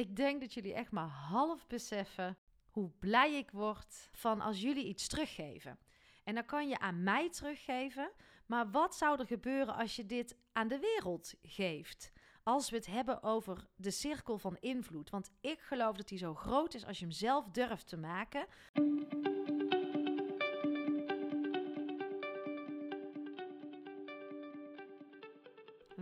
Ik denk dat jullie echt maar half beseffen hoe blij ik word van als jullie iets teruggeven. En dan kan je aan mij teruggeven, maar wat zou er gebeuren als je dit aan de wereld geeft? Als we het hebben over de cirkel van invloed. Want ik geloof dat die zo groot is als je hem zelf durft te maken.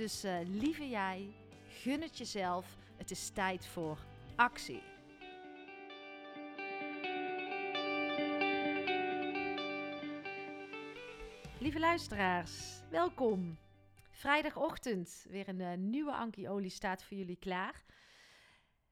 dus uh, lieve jij, gun het jezelf. Het is tijd voor actie. Lieve luisteraars, welkom. Vrijdagochtend, weer een uh, nieuwe Anki Olie staat voor jullie klaar.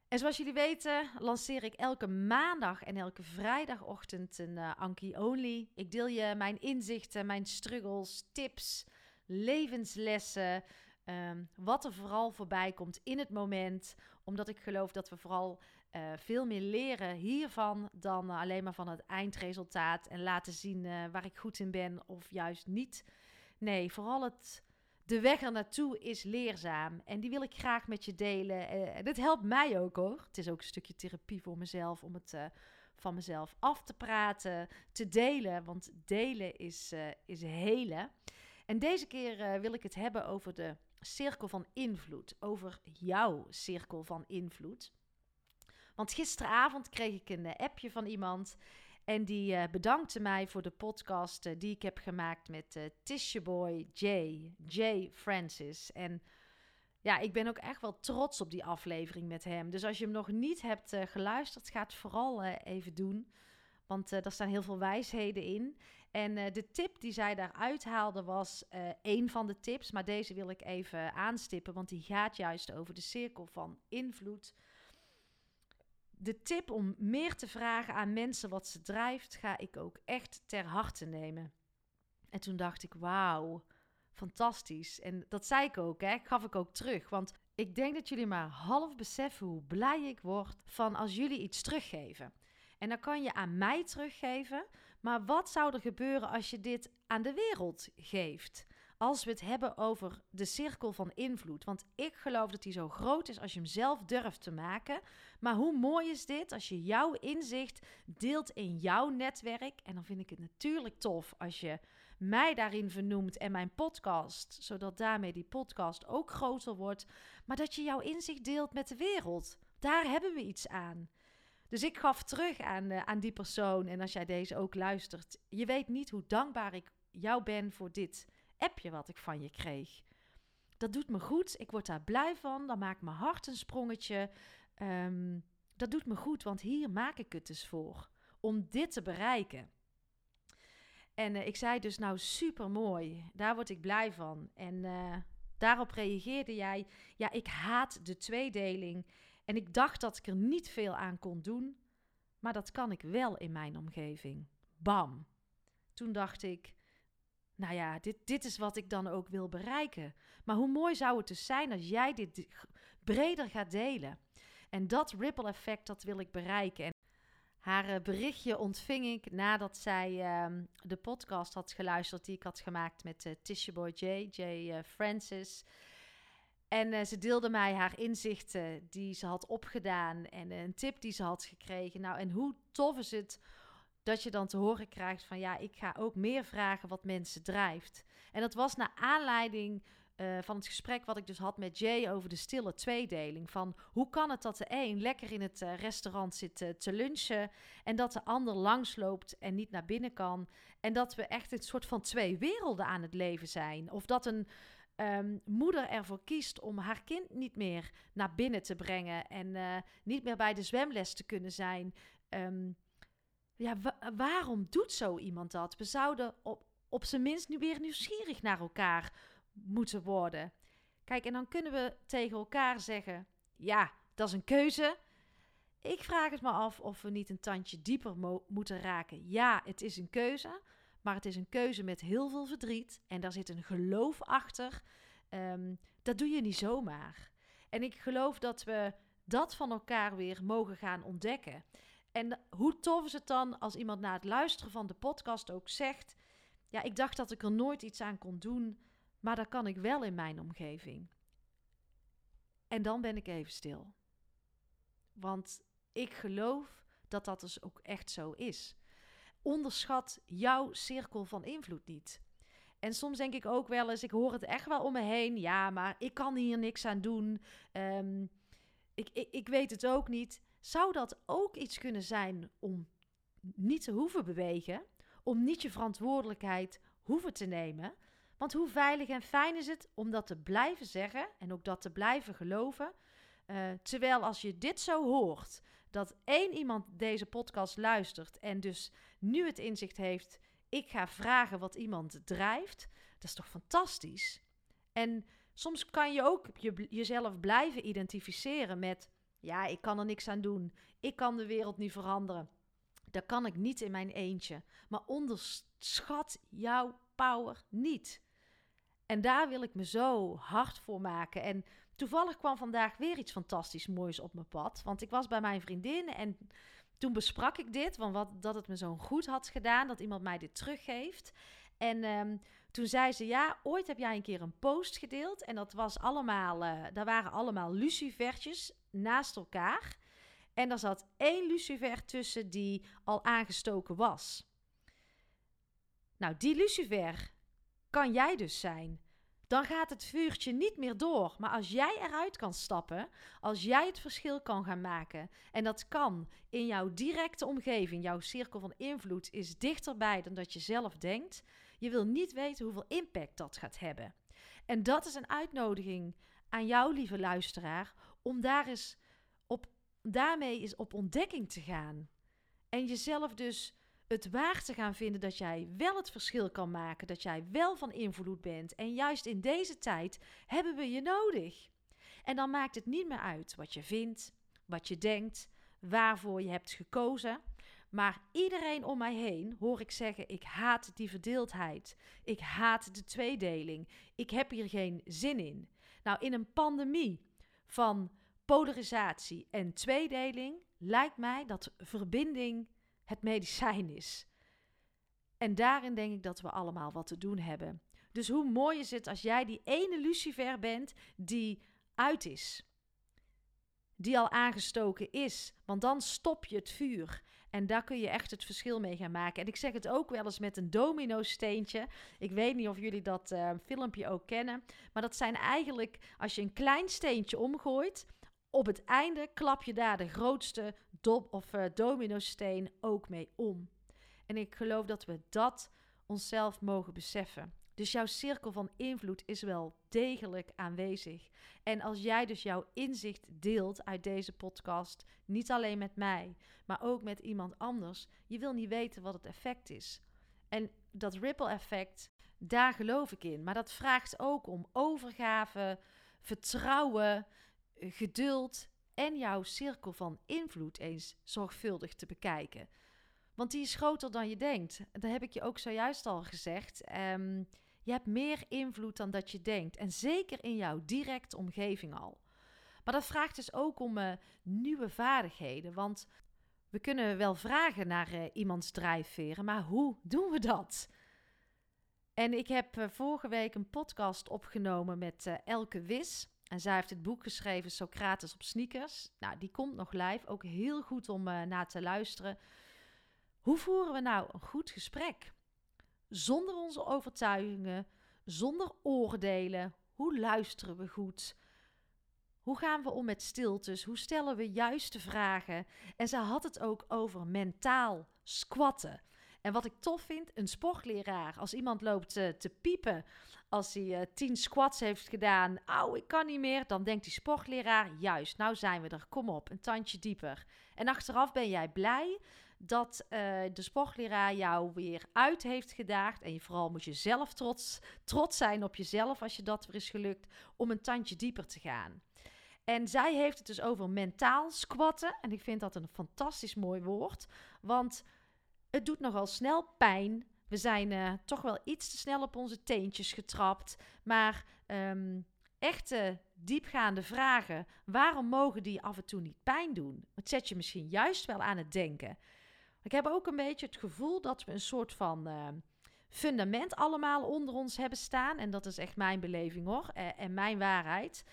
En zoals jullie weten, lanceer ik elke maandag en elke vrijdagochtend een uh, Anki Olie. Ik deel je mijn inzichten, mijn struggles, tips, levenslessen, Ehm, wat er vooral voorbij komt in het moment. Omdat ik geloof dat we vooral uh, veel meer leren hiervan dan alleen maar van het eindresultaat. En laten zien uh, waar ik goed in ben of juist niet. Nee, vooral het, de weg er naartoe is leerzaam. En die wil ik graag met je delen. En dit helpt mij ook hoor. Het is ook een stukje therapie voor mezelf om het van mezelf af te praten, te delen. Want delen is, is helen. En deze keer wil ik het hebben over de cirkel van invloed, over jouw cirkel van invloed. Want gisteravond kreeg ik een eh, appje van iemand en die uh, bedankte mij voor de podcast uh, die ik heb gemaakt met uh, Tisha Boy J, J Francis. En ja, ik ben ook echt wel trots op die aflevering met hem. Dus als je hem nog niet hebt geluisterd, ga het vooral even doen. Want daar staan heel veel wijsheden in. En uh, de tip die zij daaruit haalde was uh, één van de tips. Maar deze wil ik even aanstippen, want die gaat juist over de cirkel van invloed. De tip om meer te vragen aan mensen wat ze drijft, ga ik ook echt ter harte nemen. En toen dacht ik, wauw, fantastisch. En dat zei ik ook, hè, gaf ik ook terug. Want ik denk dat jullie maar half beseffen hoe blij ik word van als jullie iets teruggeven. En dan kan je aan mij teruggeven. Maar wat zou er gebeuren als je dit aan de wereld geeft? Als we het hebben over de cirkel van invloed. Want ik geloof dat die zo groot is als je hem zelf durft te maken. Maar hoe mooi is dit als je jouw inzicht deelt in jouw netwerk? En dan vind ik het natuurlijk tof als je mij daarin vernoemt en mijn podcast. Zodat daarmee die podcast ook groter wordt. Maar dat je jouw inzicht deelt met de wereld. Daar hebben we iets aan. Dus ik gaf terug aan, uh, aan die persoon. En als jij deze ook luistert, je weet niet hoe dankbaar ik jou ben voor dit appje wat ik van je kreeg. Dat doet me goed. Ik word daar blij van. Dan maakt mijn hart een sprongetje. Um, dat doet me goed, want hier maak ik het dus voor. Om dit te bereiken. En uh, ik zei dus, nou super mooi. Daar word ik blij van. En uh, daarop reageerde jij, ja, ik haat de tweedeling. En ik dacht dat ik er niet veel aan kon doen, maar dat kan ik wel in mijn omgeving. Bam. Toen dacht ik, nou ja, dit, dit is wat ik dan ook wil bereiken. Maar hoe mooi zou het dus zijn als jij dit breder gaat delen? En dat ripple effect, dat wil ik bereiken. En Haar eh, berichtje ontving ik nadat zij ehm, de podcast had geluisterd die ik had gemaakt met uh, Tisha Boy J, J uh, Francis. En ze deelde mij haar inzichten die ze had opgedaan en een tip die ze had gekregen. Nou, en hoe tof is het dat je dan te horen krijgt van ja, ik ga ook meer vragen wat mensen drijft. En dat was naar aanleiding uh, van het gesprek wat ik dus had met Jay over de stille tweedeling. Van hoe kan het dat de een lekker in het restaurant zit te lunchen en dat de ander langsloopt en niet naar binnen kan. En dat we echt een soort van twee werelden aan het leven zijn. Of dat een um, moeder ervoor kiest om haar kind niet meer naar binnen te brengen en niet meer bij de zwemles te kunnen zijn. Um, ja, wa waarom doet zo iemand dat? We zouden op, op zijn minst nu weer nieuwsgierig naar elkaar moeten worden. Kijk, en dan kunnen we tegen elkaar zeggen: ja, dat is een keuze. Ik vraag het me af of we niet een tandje dieper moeten raken. Ja, het is een keuze, maar het is een keuze met heel veel verdriet en daar zit een geloof achter. Um, dat doe je niet zomaar. En ik geloof dat we dat van elkaar weer mogen gaan ontdekken. En hoe tof is het dan als iemand na het luisteren van de podcast ook zegt: Ja, ik dacht dat ik er nooit iets aan kon doen, maar dat kan ik wel in mijn omgeving. En dan ben ik even stil. Want ik geloof dat dat dus ook echt zo is. Onderschat jouw cirkel van invloed niet. En soms denk ik ook wel eens, ik hoor het echt wel om me heen. Ja, maar ik kan hier niks aan doen. Um, ik, ik, ik weet het ook niet. Zou dat ook iets kunnen zijn om niet te hoeven bewegen? Om niet je verantwoordelijkheid hoeven te nemen? Want hoe veilig en fijn is het om dat te blijven zeggen en ook dat te blijven geloven? Uh, terwijl als je dit zo hoort, dat één iemand deze podcast luistert en dus nu het inzicht heeft, ik ga vragen wat iemand drijft, dat is toch fantastisch? En soms kan je ook je, jezelf blijven identificeren met, ja, ik kan er niks aan doen, ik kan de wereld niet veranderen. Dat kan ik niet in mijn eentje. Maar onderschat jouw power niet. En daar wil ik me zo hard voor maken. En toevallig kwam vandaag weer iets fantastisch moois op mijn pad. Want ik was bij mijn vriendin en toen besprak ik dit. Want wat, dat het me zo goed had gedaan, dat iemand mij dit teruggeeft. En um, toen zei ze, ja, ooit heb jij een keer een post gedeeld. En dat was allemaal, uh, daar waren allemaal lucifertjes naast elkaar. En er zat één lucifer tussen die al aangestoken was. Nou, die lucifer kan jij dus zijn. Dan gaat het vuurtje niet meer door. Maar als jij eruit kan stappen, als jij het verschil kan gaan maken, en dat kan in jouw directe omgeving, jouw cirkel van invloed is dichterbij dan dat je zelf denkt, je wil niet weten hoeveel impact dat gaat hebben. En dat is een uitnodiging aan jou, lieve luisteraar, om daar eens op, daarmee eens op ontdekking te gaan. En jezelf dus het waar te gaan vinden dat jij wel het verschil kan maken, dat jij wel van invloed bent. En juist in deze tijd hebben we je nodig. En dan maakt het niet meer uit wat je vindt, wat je denkt, waarvoor je hebt gekozen. Maar iedereen om mij heen hoor ik zeggen: ik haat die verdeeldheid. Ik haat de tweedeling. Ik heb hier geen zin in. Nou, in een pandemie van polarisatie en tweedeling lijkt mij dat verbinding het medicijn is. En daarin denk ik dat we allemaal wat te doen hebben. Dus hoe mooi is het als jij die ene lucifer bent die uit is. Die al aangestoken is. Want dan stop je het vuur. En daar kun je echt het verschil mee gaan maken. En ik zeg het ook wel eens met een domino-steentje. Ik weet niet of jullie dat uh, filmpje ook kennen. Maar dat zijn eigenlijk, als je een klein steentje omgooit, op het einde klap je daar de grootste dop of uh, domino-steen ook mee om. En ik geloof dat we dat onszelf mogen beseffen. Dus jouw cirkel van invloed is wel degelijk aanwezig. En als jij dus jouw inzicht deelt uit deze podcast, niet alleen met mij, maar ook met iemand anders, je wil niet weten wat het effect is. En dat ripple effect, daar geloof ik in. Maar dat vraagt ook om overgave, vertrouwen, geduld en jouw cirkel van invloed eens zorgvuldig te bekijken. Want die is groter dan je denkt. Dat heb ik je ook zojuist al gezegd. Um, je hebt meer invloed dan dat je denkt. En zeker in jouw directe omgeving al. Maar dat vraagt dus ook om uh, nieuwe vaardigheden. Want We kunnen wel vragen naar uh, iemands drijfveren, maar hoe doen we dat? En ik heb uh, vorige week een podcast opgenomen met Elke Wis. En zij heeft het boek geschreven Socrates op sneakers. Nou, die komt nog live. Ook heel goed om naar te luisteren. Hoe voeren we nou een goed gesprek? Zonder onze overtuigingen, zonder oordelen. Hoe luisteren we goed? Hoe gaan we om met stiltes? Hoe stellen we juiste vragen? En ze had het ook over mentaal squatten. En wat ik tof vind, een sportleraar, als iemand loopt uh, te piepen, als hij uh, tien squats heeft gedaan, auw, ik kan niet meer, dan denkt die sportleraar, juist, nou zijn we er, kom op, een tandje dieper. En achteraf ben jij blij dat uh, de sportleraar jou weer uit heeft gedaagd. En je, vooral moet je zelf trots, trots zijn op jezelf als je dat weer is gelukt, om een tandje dieper te gaan. En zij heeft het dus over mentaal squatten. En ik vind dat een fantastisch mooi woord. Want het doet nogal snel pijn. We zijn uh, toch wel iets te snel op onze teentjes getrapt. Maar um, echte diepgaande vragen, waarom mogen die af en toe niet pijn doen? Het zet je misschien juist wel aan het denken. Ik heb ook een beetje het gevoel dat we een soort van uh, fundament allemaal onder ons hebben staan. En dat is echt mijn beleving hoor. Uh, en mijn waarheid.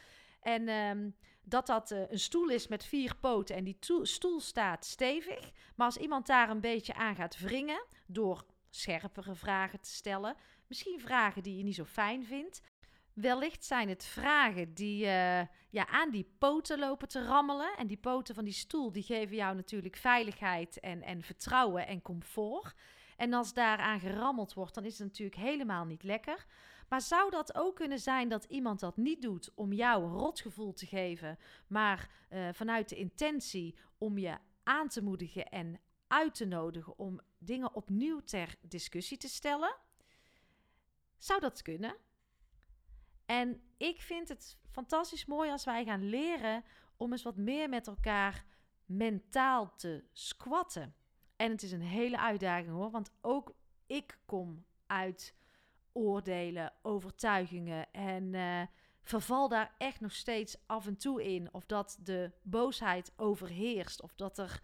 En um, dat dat uh, een stoel is met vier poten en die stoel staat stevig. Maar als iemand daar een beetje aan gaat wringen door scherpere vragen te stellen, misschien vragen die je niet zo fijn vindt. Wellicht zijn het vragen die uh, ja, aan die poten lopen te rammelen. En die poten van die stoel die geven jou natuurlijk veiligheid en, en vertrouwen en comfort. En als daaraan gerammeld wordt, dan is het natuurlijk helemaal niet lekker. Maar zou dat ook kunnen zijn dat iemand dat niet doet om jou rotgevoel te geven, maar uh, vanuit de intentie om je aan te moedigen en uit te nodigen om dingen opnieuw ter discussie te stellen? Zou dat kunnen? En ik vind het fantastisch mooi als wij gaan leren om eens wat meer met elkaar mentaal te squatten. En het is een hele uitdaging hoor, want ook ik kom uit oordelen, overtuigingen en uh, verval daar echt nog steeds af en toe in. Of dat de boosheid overheerst, of dat er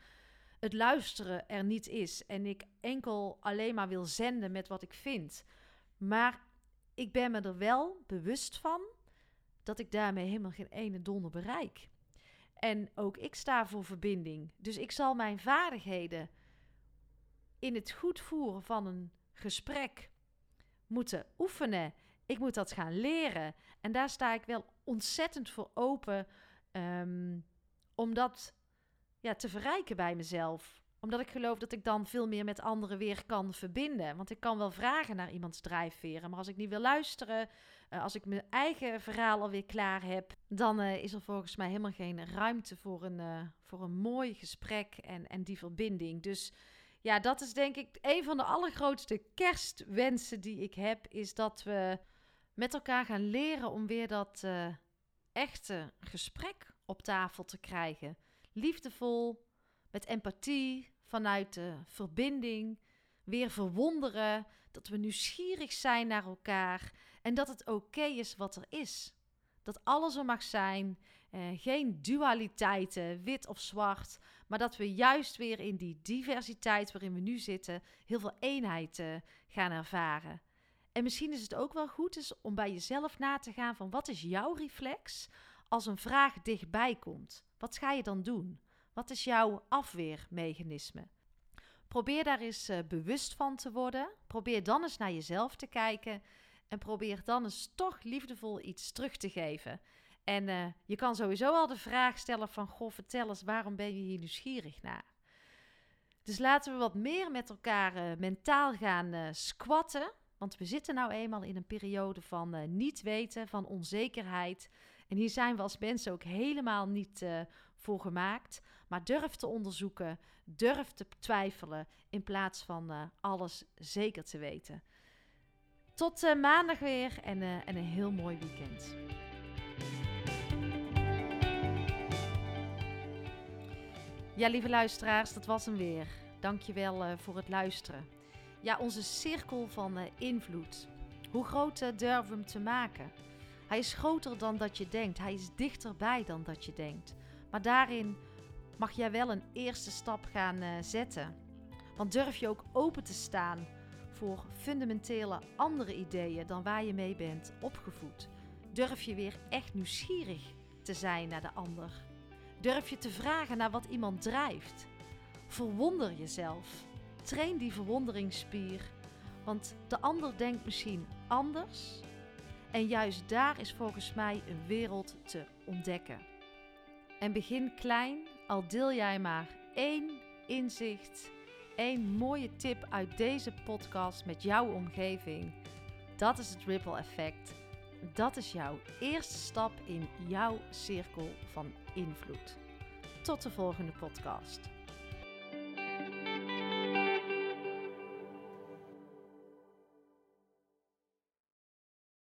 het luisteren er niet is en ik enkel alleen maar wil zenden met wat ik vind. Maar ik ben me er wel bewust van dat ik daarmee helemaal geen ene donder bereik. En ook ik sta voor verbinding. Dus ik zal mijn vaardigheden in het goed voeren van een gesprek moeten oefenen. Ik moet dat gaan leren. En daar sta ik wel ontzettend voor open um, om dat ja, te verrijken bij mezelf omdat ik geloof dat ik dan veel meer met anderen weer kan verbinden. Want ik kan wel vragen naar iemands drijfveren. Maar als ik niet wil luisteren, uh, als ik mijn eigen verhaal alweer klaar heb, dan uh, is er volgens mij helemaal geen ruimte voor een, uh, voor een mooi gesprek en, en die verbinding. Dus ja, dat is denk ik een van de allergrootste kerstwensen die ik heb. Is dat we met elkaar gaan leren om weer dat echte gesprek op tafel te krijgen. Liefdevol, met empathie, vanuit de verbinding, weer verwonderen, dat we nieuwsgierig zijn naar elkaar en dat het oké is wat er is. Dat alles er mag zijn, eh, geen dualiteiten, wit of zwart, maar dat we juist weer in die diversiteit waarin we nu zitten, heel veel eenheid uh, gaan ervaren. En misschien is het ook wel goed is om bij jezelf na te gaan van wat is jouw reflex als een vraag dichtbij komt? Wat ga je dan doen? Wat is jouw afweermechanisme? Probeer daar eens uh, bewust van te worden. Probeer dan eens naar jezelf te kijken. En probeer dan eens toch liefdevol iets terug te geven. En uh, je kan sowieso al de vraag stellen van... Goh, vertel eens, waarom ben je hier nieuwsgierig naar? Dus laten we wat meer met elkaar uh, mentaal gaan squatten. Want we zitten nou eenmaal in een periode van niet weten, van onzekerheid. En hier zijn we als mensen ook helemaal niet voor gemaakt. Maar durf te onderzoeken, durf te twijfelen in plaats van alles zeker te weten. Tot maandag weer en, en een heel mooi weekend. Ja, lieve luisteraars, dat was hem weer. Dankjewel uh, voor het luisteren. Ja, onze cirkel van invloed. Hoe groot durven we hem te maken? Hij is groter dan dat je denkt. Hij is dichterbij dan dat je denkt. Maar daarin mag jij wel een eerste stap gaan eh, zetten. Want durf je ook open te staan voor fundamentele andere ideeën dan waar je mee bent opgevoed. Durf je weer echt nieuwsgierig te zijn naar de ander. Durf je te vragen naar wat iemand drijft. Verwonder jezelf. Train die verwonderingsspier. Want de ander denkt misschien anders. En juist daar is volgens mij een wereld te ontdekken. En begin klein, al deel jij maar één inzicht, één mooie tip uit deze podcast met jouw omgeving. Dat is het ripple effect. Dat is jouw eerste stap in jouw cirkel van invloed. Tot de volgende podcast.